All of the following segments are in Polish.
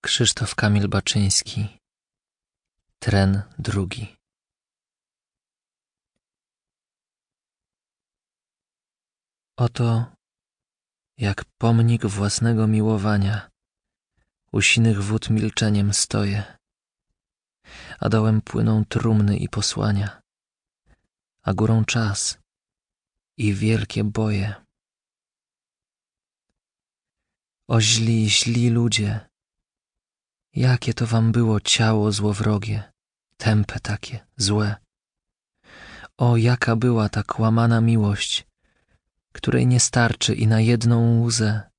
Krzysztof Kamil Baczyński Tren drugi Oto jak pomnik własnego miłowania u sinych wód milczeniem stoję, a dołem płyną trumny i posłania, a górą czas i wielkie boje. O źli, źli ludzie, jakie to wam było ciało złowrogie, tępe takie, złe. O, jaka była ta kłamana miłość, której nie starczy i na jedną łzę.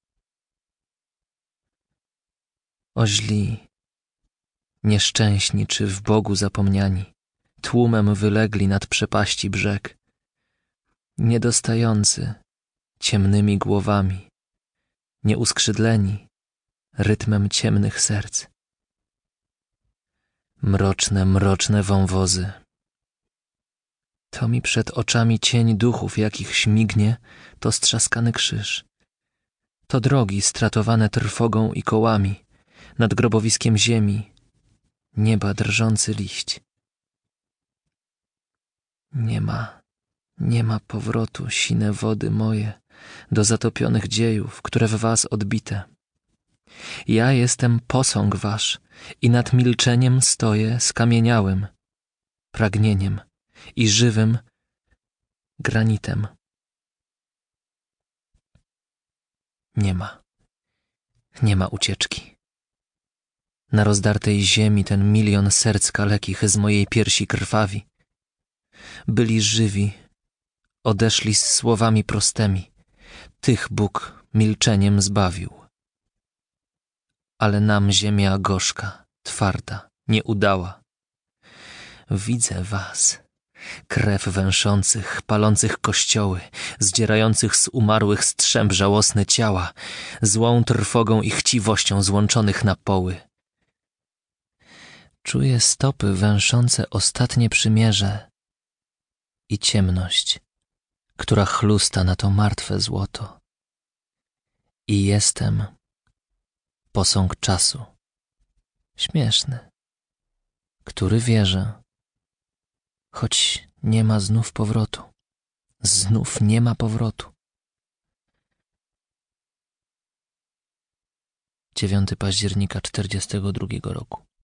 O źli, nieszczęśni czy w Bogu zapomniani, tłumem wylegli nad przepaści brzeg, niedostający ciemnymi głowami, nieuskrzydleni rytmem ciemnych serc. Mroczne, mroczne wąwozy. To mi przed oczami cień duchów, jakich śmignie, to strzaskany krzyż. To drogi stratowane trwogą i kołami, nad grobowiskiem ziemi, nieba drżący liść. Nie ma, nie ma powrotu, sine wody moje, do zatopionych dziejów, które w was odbite. Ja jestem posąg wasz i nad milczeniem stoję skamieniałym, pragnieniem i żywym granitem. Nie ma, nie ma ucieczki. Na rozdartej ziemi ten milion serc kalekich z mojej piersi krwawi. Byli żywi, odeszli z słowami prostymi. Tych Bóg milczeniem zbawił. Ale nam ziemia gorzka, twarda, nie udała. Widzę was, krew węszących, palących kościoły, zdzierających z umarłych strzęp żałosne ciała, złą trwogą i chciwością złączonych na poły. Czuję stopy węszące ostatnie przymierze i ciemność, która chlusta na to martwe złoto. I jestem posąg czasu, śmieszny, który wierzę, choć nie ma znów powrotu. Znów nie ma powrotu. 9 października 42 roku.